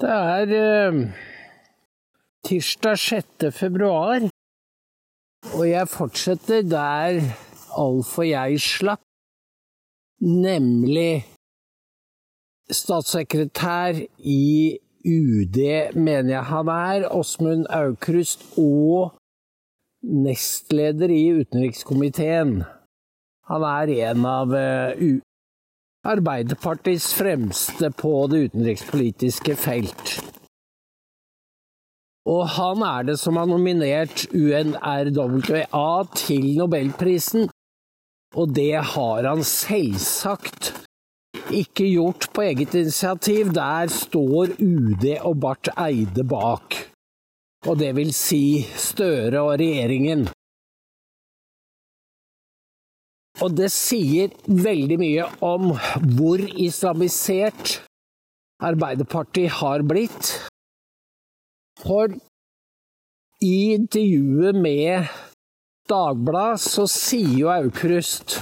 Det er eh, tirsdag 6. februar, og jeg fortsetter der Alf og jeg slapp, nemlig statssekretær i UD, mener jeg han er, Åsmund Aukrust, og nestleder i utenrikskomiteen. Han er en av uh, Arbeiderpartiets fremste på det utenrikspolitiske felt. Og han er det som har nominert UNRWA til nobelprisen. Og det har han selvsagt ikke gjort på eget initiativ. Der står UD og Barth Eide bak. Og det vil si Støre og regjeringen. Og det sier veldig mye om hvor islamisert Arbeiderpartiet har blitt. For i intervjuet med Dagbladet så sier jo Aukrust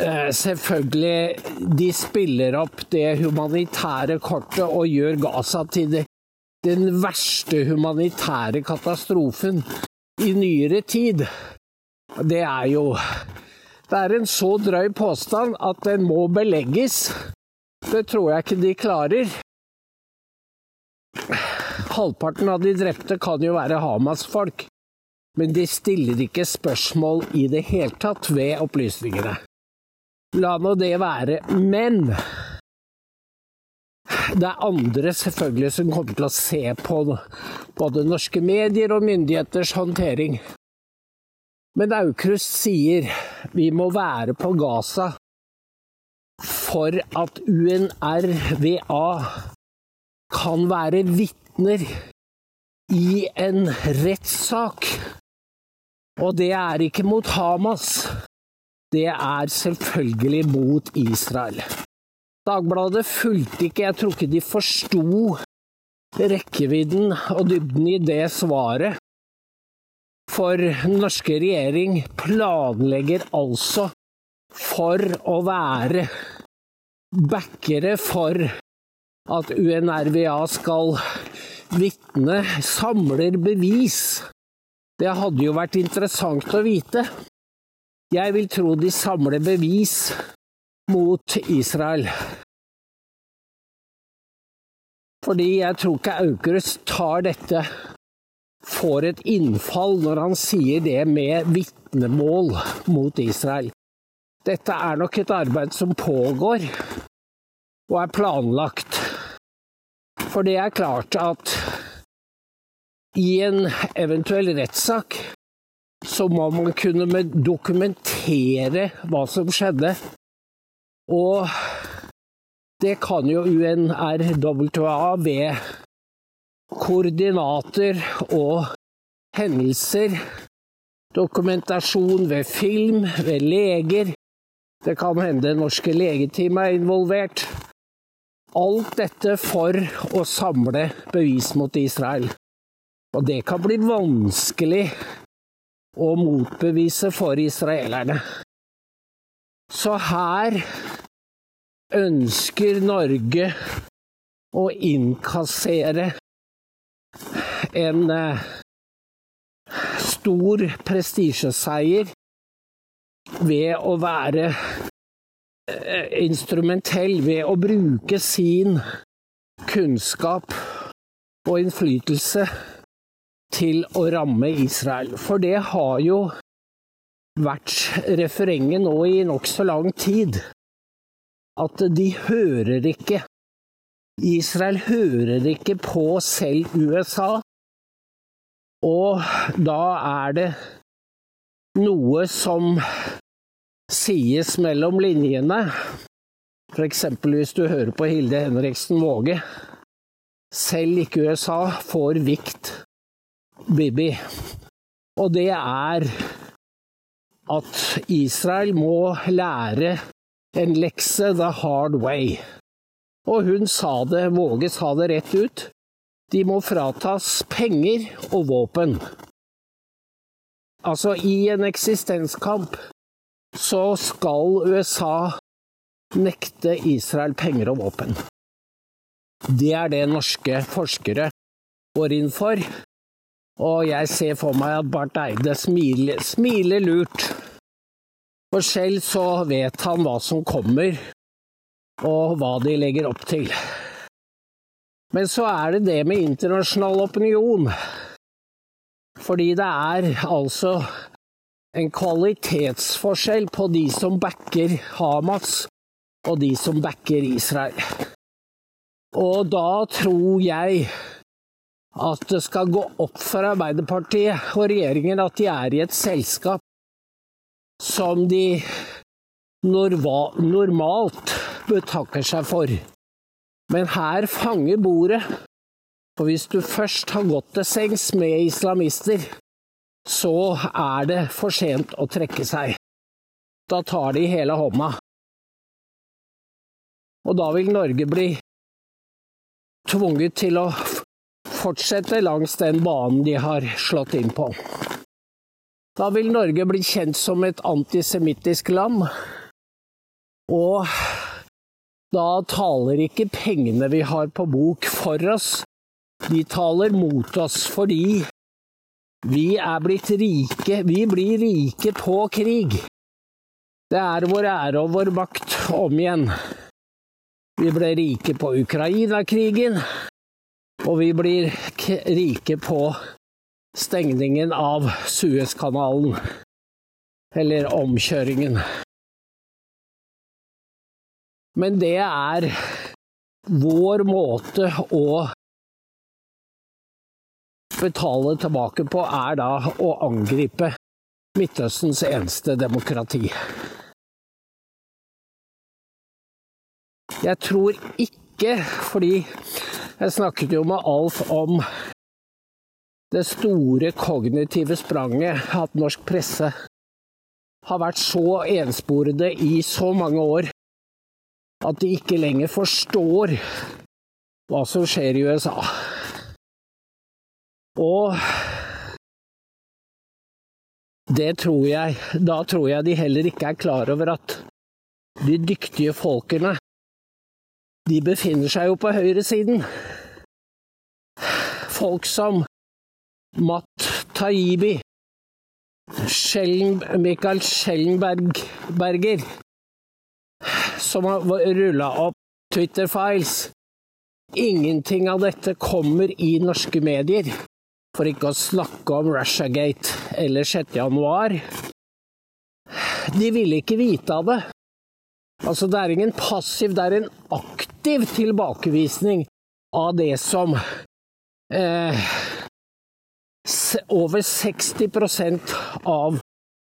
eh, Selvfølgelig, de spiller opp det humanitære kortet og gjør Gaza til det, den verste humanitære katastrofen i nyere tid. Det er jo det er en så drøy påstand at den må belegges. Det tror jeg ikke de klarer. Halvparten av de drepte kan jo være Hamas-folk, men de stiller ikke spørsmål i det hele tatt ved opplysningene. La nå det være. Men det er andre selvfølgelig som kommer til å se på både norske medier og myndigheters håndtering. Men Aukrust sier vi må være på Gaza for at UNRWA kan være vitner i en rettssak. Og det er ikke mot Hamas. Det er selvfølgelig mot Israel. Dagbladet fulgte ikke, jeg tror ikke de forsto rekkevidden og dybden i det svaret. For den norske regjering planlegger altså for å være backere for at UNRWA skal vitne, samler bevis. Det hadde jo vært interessant å vite. Jeg vil tro de samler bevis mot Israel. Fordi jeg tror ikke Aukrust tar dette får et innfall når han sier det med vitnemål mot Israel. Dette er nok et arbeid som pågår og er planlagt. For det er klart at i en eventuell rettssak så må man kunne dokumentere hva som skjedde. Og det kan jo UNRWA ved koordinater og hendelser, dokumentasjon ved film, ved leger. Det kan hende norske legeteam er involvert. Alt dette for å samle bevis mot Israel. Og det kan bli vanskelig å motbevise for israelerne. Så her ønsker Norge å innkassere en eh, stor prestisjeseier ved å være eh, instrumentell, ved å bruke sin kunnskap og innflytelse til å ramme Israel. For det har jo vært refrenget nå i nokså lang tid. At de hører ikke Israel hører ikke på selv USA, og da er det noe som sies mellom linjene, f.eks. hvis du hører på Hilde Henriksen Våge. Selv ikke USA får vikt Bibi. Og det er at Israel må lære en lekse the hard way. Og hun sa det, Våge sa det rett ut. De må fratas penger og våpen. Altså, i en eksistenskamp så skal USA nekte Israel penger og våpen. Det er det norske forskere går inn for. Og jeg ser for meg at Barth Eide smiler, smiler lurt. For selv så vet han hva som kommer, og hva de legger opp til. Men så er det det med internasjonal opinion. Fordi det er altså en kvalitetsforskjell på de som backer Hamas, og de som backer Israel. Og da tror jeg at det skal gå opp for Arbeiderpartiet og regjeringen at de er i et selskap som de normalt betakker seg for. Men her fanger bordet. For hvis du først har gått til sengs med islamister, så er det for sent å trekke seg. Da tar de hele hånda. Og da vil Norge bli tvunget til å fortsette langs den banen de har slått inn på. Da vil Norge bli kjent som et antisemittisk land, og da taler ikke pengene vi har på bok for oss, de taler mot oss fordi vi er blitt rike, vi blir rike på krig. Det er vår ære og vår makt om igjen. Vi ble rike på Ukraina-krigen, og vi blir rike på stengningen av Suezkanalen, eller omkjøringen. Men det er vår måte å betale tilbake på, er da å angripe Midtøstens eneste demokrati. Jeg tror ikke, fordi jeg snakket jo med Alf om det store kognitive spranget at norsk presse har vært så ensporede i så mange år at de ikke lenger forstår hva som skjer i USA. Og det tror jeg Da tror jeg de heller ikke er klar over at de dyktige folkene de befinner seg jo på høyresiden. Folk som Matt Taibi, Schellen, Michael Schellenberger, som har rulla opp Twitter-files. Ingenting av dette kommer i norske medier, for ikke å snakke om Russiagate eller 6. januar. De ville ikke vite av det. Altså, det er ingen passiv, det er en aktiv tilbakevisning av det som eh, over 60% av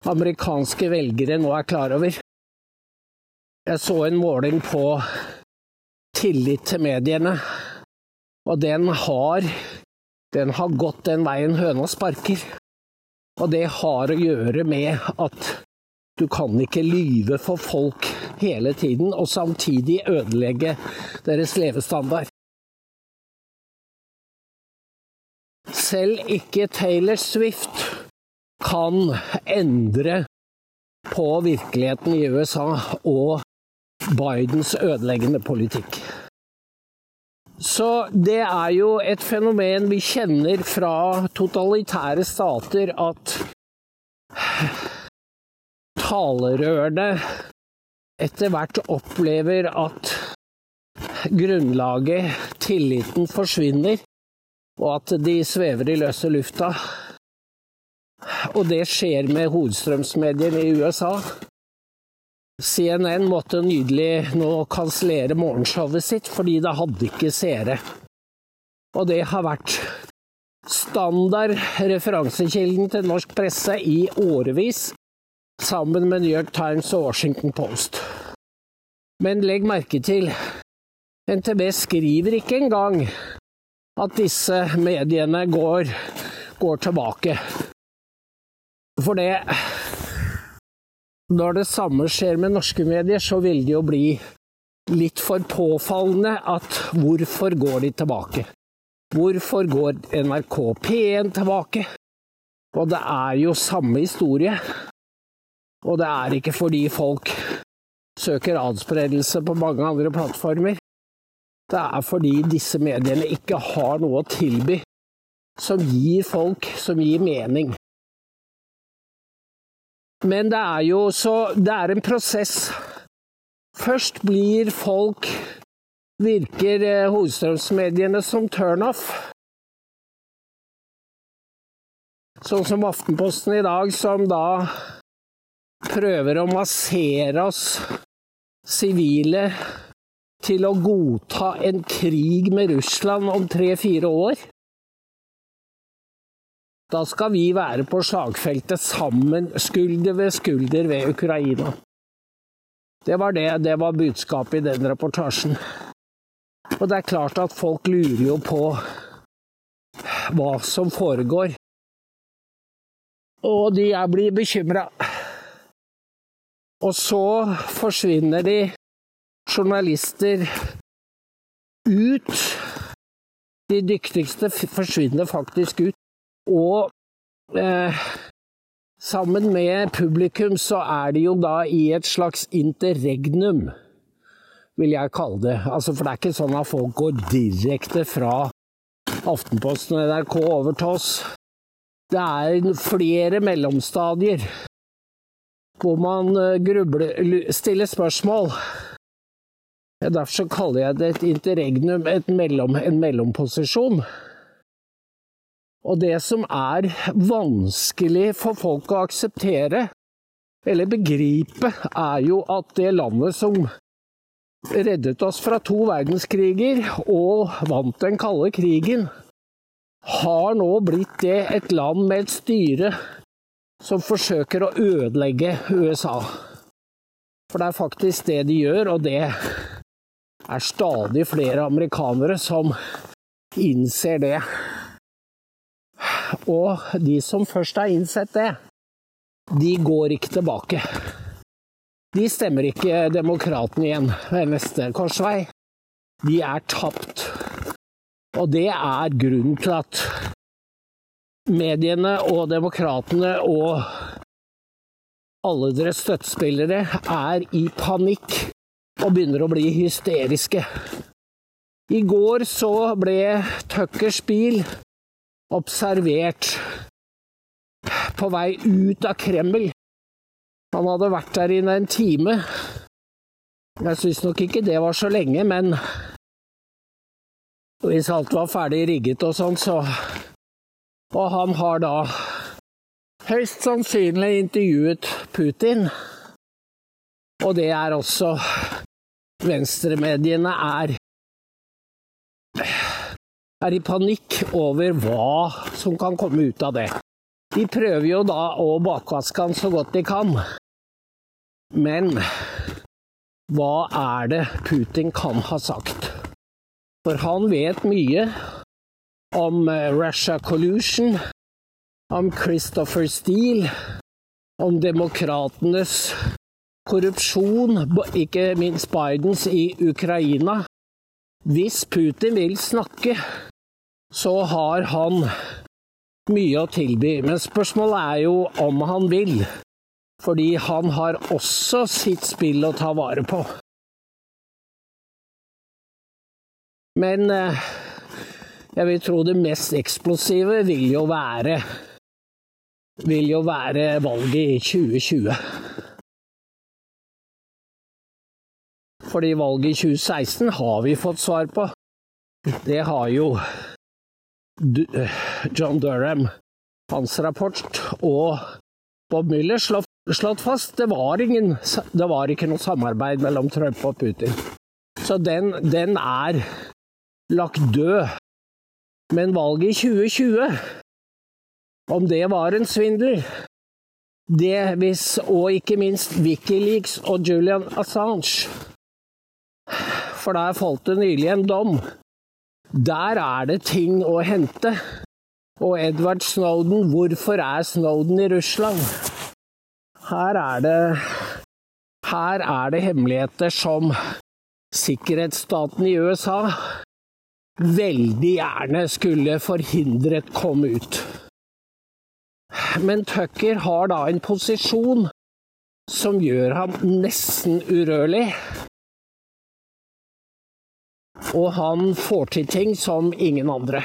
amerikanske velgere nå er klar over. Jeg så en måling på tillit til mediene, og den har, den har gått den veien høna sparker. Og det har å gjøre med at du kan ikke lyve for folk hele tiden og samtidig ødelegge deres levestandard. Selv ikke Taylor Swift kan endre på virkeligheten i USA og Bidens ødeleggende politikk. Så det er jo et fenomen vi kjenner fra totalitære stater at talerørene etter hvert opplever at grunnlaget, tilliten, forsvinner, og at de svever i løse lufta. Og det skjer med hovedstrømsmediene i USA. CNN måtte nydelig nå kansellere morgenshowet sitt fordi det hadde ikke seere. Og det har vært standard referansekilden til norsk presse i årevis sammen med New York Times og Washington Post. Men legg merke til, NTB skriver ikke engang at disse mediene går, går tilbake. For det Når det samme skjer med norske medier, så vil det jo bli litt for påfallende at hvorfor går de tilbake? Hvorfor går NRK P1 tilbake? Og det er jo samme historie. Og det er ikke fordi folk søker adspredelse på mange andre plattformer. Det er fordi disse mediene ikke har noe å tilby som gir folk, som gir mening. Men det er jo så Det er en prosess. Først blir folk Virker eh, hovedstrømsmediene som turnoff. Sånn som Aftenposten i dag, som da prøver å massere oss sivile til å godta en krig med Russland om tre-fire år. Da skal vi være på slagfeltet sammen, skulder ved skulder ved Ukraina. Det var det, det var budskapet i den reportasjen. Og det er klart at folk lurer jo på hva som foregår. Og de er blir bekymra. Og så forsvinner de journalister ut. De dyktigste forsvinner faktisk ut. Og eh, sammen med publikum så er de jo da i et slags interregnum, vil jeg kalle det. Altså, for det er ikke sånn at folk går direkte fra Aftenposten og NRK over til oss. Det er flere mellomstadier hvor man eh, grubler, stiller spørsmål. Derfor så kaller jeg det et interregnum, et mellom, en mellomposisjon. Og det som er vanskelig for folk å akseptere, eller begripe, er jo at det landet som reddet oss fra to verdenskriger og vant den kalde krigen, har nå blitt det et land med et styre som forsøker å ødelegge USA. For det er faktisk det de gjør, og det er stadig flere amerikanere som innser det. Og de som først har innsett det, de går ikke tilbake. De stemmer ikke Demokraten igjen ved neste korsvei. De er tapt. Og det er grunnen til at mediene og demokratene og alle deres støttespillere er i panikk og begynner å bli hysteriske. I går så ble Tuckers bil observert på vei ut av Kreml. Han hadde vært der inne en time. Jeg syns nok ikke det var så lenge, men hvis alt var ferdig rigget og sånn, så Og han har da høyst sannsynlig intervjuet Putin. Og det er også Venstremediene er er i panikk over hva som kan komme ut av det. De prøver jo da å bakvaske han så godt de kan. Men hva er det Putin kan ha sagt? For han vet mye om eh, Russia Collusion, om Christopher Steele, om demokratenes korrupsjon, ikke minst Bidens i Ukraina. Hvis Putin vil snakke, så har han mye å tilby. Men spørsmålet er jo om han vil. Fordi han har også sitt spill å ta vare på. Men eh, jeg vil tro det mest eksplosive vil jo være vil jo være valget i 2020. Fordi valget i 2016 har vi fått svar på. Det har jo John Durham, hans rapport, og Bob Müller slått, fast det var, ingen, det var ikke noe samarbeid mellom Trump og Putin. Så den, den er lagt død. Men valget i 2020, om det var en svindel det hvis, Og ikke minst Wikileaks og Julian Assange. For der falt det nylig en dom der er det ting å hente. Og Edward Snowden, hvorfor er Snowden i Russland? Her er det Her er det hemmeligheter som sikkerhetsstaten i USA veldig gjerne skulle forhindret kom ut. Men Tucker har da en posisjon som gjør ham nesten urørlig. Og han får til ting som ingen andre.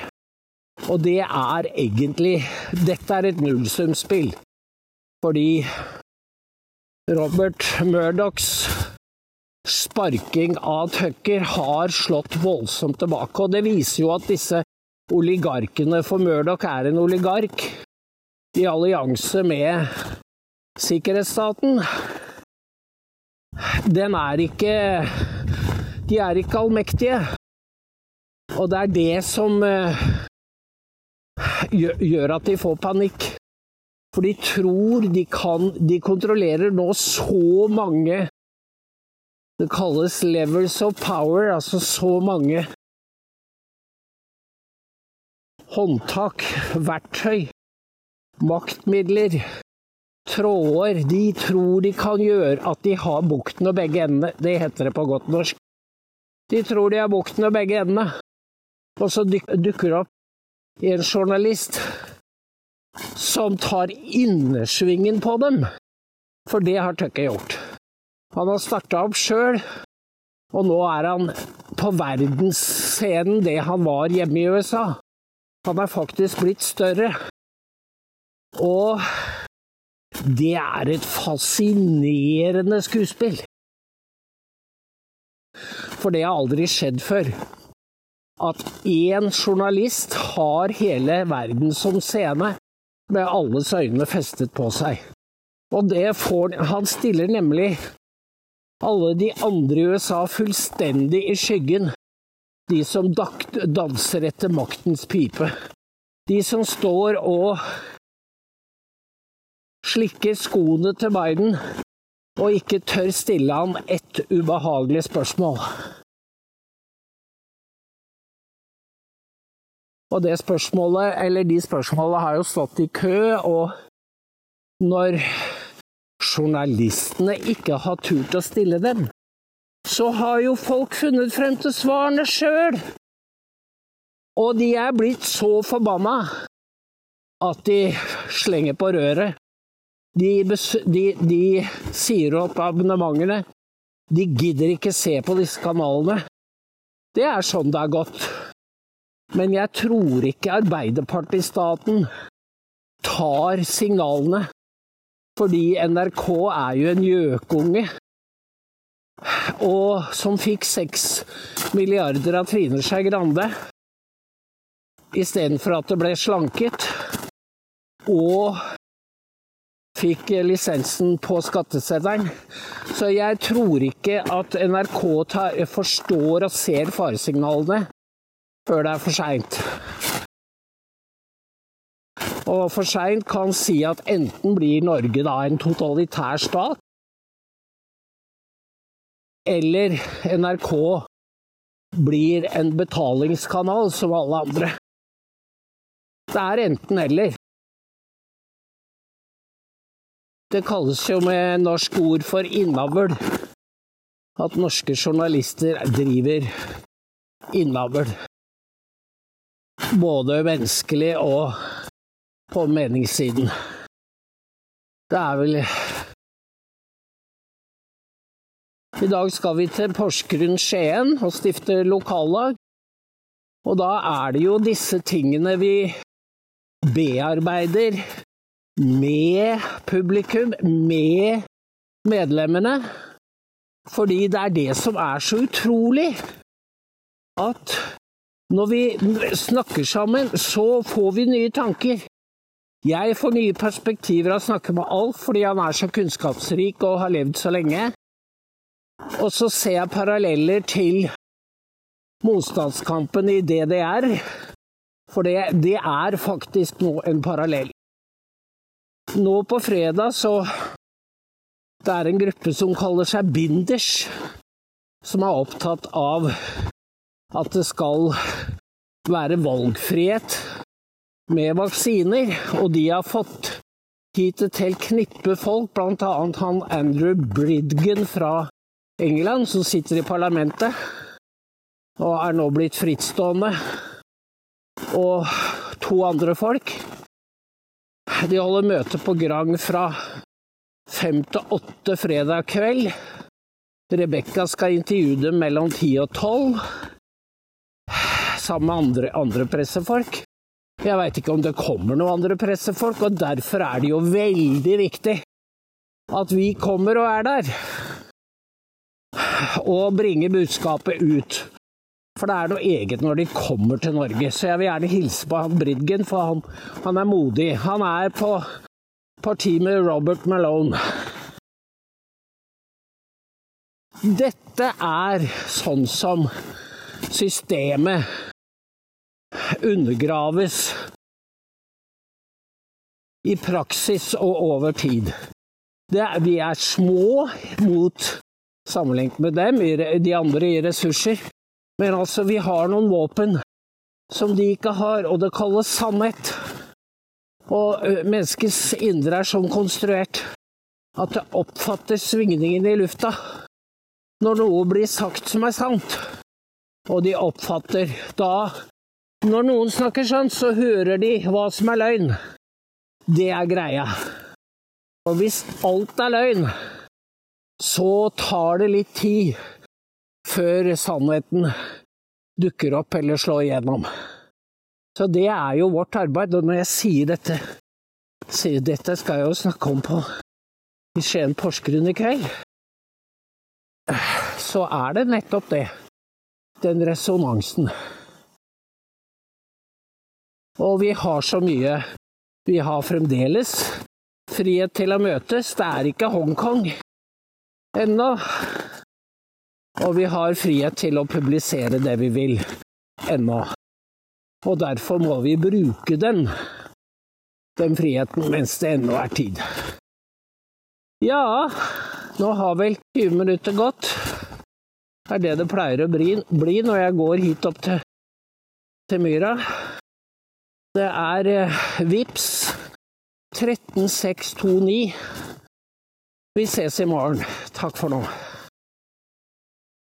Og det er egentlig Dette er et nullsumspill. Fordi Robert Murdochs sparking av Tucker har slått voldsomt tilbake. Og det viser jo at disse oligarkene For Murdoch er en oligark i allianse med sikkerhetsstaten. Den er ikke De er ikke allmektige. Og det er det som eh, gjør at de får panikk. For de tror de kan De kontrollerer nå så mange Det kalles levels of power, altså så mange håndtak, verktøy, maktmidler, tråder De tror de kan gjøre at de har bukten og begge endene. Det heter det på godt norsk. De tror de har bukten og begge endene. Og så dukker det opp en journalist som tar innersvingen på dem. For det har Tucker gjort. Han har starta opp sjøl, og nå er han på verdensscenen det han var hjemme i USA. Han er faktisk blitt større. Og det er et fascinerende skuespill. For det har aldri skjedd før. At én journalist har hele verden som scene, med alles øyne festet på seg. Og det får Han stiller nemlig alle de andre i USA fullstendig i skyggen. De som danser etter maktens pipe. De som står og slikker skoene til Biden og ikke tør stille han ett ubehagelig spørsmål. Og det spørsmålet, eller de spørsmålene, har jo stått i kø, og når journalistene ikke har turt å stille dem, så har jo folk funnet frem til svarene sjøl. Og de er blitt så forbanna at de slenger på røret. De, de, de sier opp abonnementene. De gidder ikke se på disse kanalene. Det er sånn det har gått. Men jeg tror ikke Arbeiderpartistaten tar signalene, fordi NRK er jo en gjøkunge. Og som fikk seks milliarder av Trine Skei Grande istedenfor at det ble slanket. Og fikk lisensen på skatteseddelen. Så jeg tror ikke at NRK tar, forstår og ser faresignalene før det er for seint. Og for seint kan si at enten blir Norge da en totalitær stat, eller NRK blir en betalingskanal som alle andre. Det er enten-eller. Det kalles jo med norsk ord for innavl at norske journalister driver innavl både menneskelig og på meningssiden. Det er vel I dag skal vi til Porsgrunn Skien og stifte lokallag. Og da er det jo disse tingene vi bearbeider med publikum, med medlemmene. Fordi det er det som er så utrolig. At når vi snakker sammen, så får vi nye tanker. Jeg får nye perspektiver av å snakke med Alf fordi han er så kunnskapsrik og har levd så lenge. Og så ser jeg paralleller til motstandskampen i DDR. For det, det er faktisk nå en parallell. Nå på fredag så Det er en gruppe som kaller seg Binders, som er opptatt av at det skal være valgfrihet med vaksiner, og de har fått hit et helt knippe folk, bl.a. han Andrew Bridgen fra England, som sitter i parlamentet og er nå blitt frittstående, og to andre folk. De holder møte på Grang fra fem til åtte fredag kveld. Rebekka skal intervjue dem mellom ti og tolv. Sammen med andre, andre pressefolk. Jeg veit ikke om det kommer noen andre pressefolk, og derfor er det jo veldig viktig at vi kommer og er der. Og bringer budskapet ut. For det er noe eget når de kommer til Norge. Så jeg vil gjerne hilse på han Bridgen, for han, han er modig. Han er på parti med Robert Malone. Dette er sånn som systemet undergraves i praksis og over tid. Er, vi er små mot sammenlignet med dem, de andre i ressurser. Men altså, vi har noen våpen som de ikke har, og det kalles sannhet. Og menneskets indre er sånn konstruert at det oppfatter svingningene i lufta når noe blir sagt som er sant. Og de oppfatter da Når noen snakker sant, så hører de hva som er løgn. Det er greia. Og hvis alt er løgn, så tar det litt tid før sannheten dukker opp eller slår igjennom. Så det er jo vårt arbeid. Og når jeg sier dette, sier dette skal jeg jo snakke om på i Skien Porsgrunn i kveld, så er det nettopp det den resonansen. Og vi har så mye Vi har fremdeles frihet til å møtes. Det er ikke Hongkong ennå. Og vi har frihet til å publisere det vi vil ennå. Og derfor må vi bruke den, den friheten, mens det ennå er tid. Ja, nå har vel 20 minutter gått er det det pleier å bli når jeg går hit opp til, til myra. Det er eh, VIPS 13629. Vi ses i morgen. Takk for nå.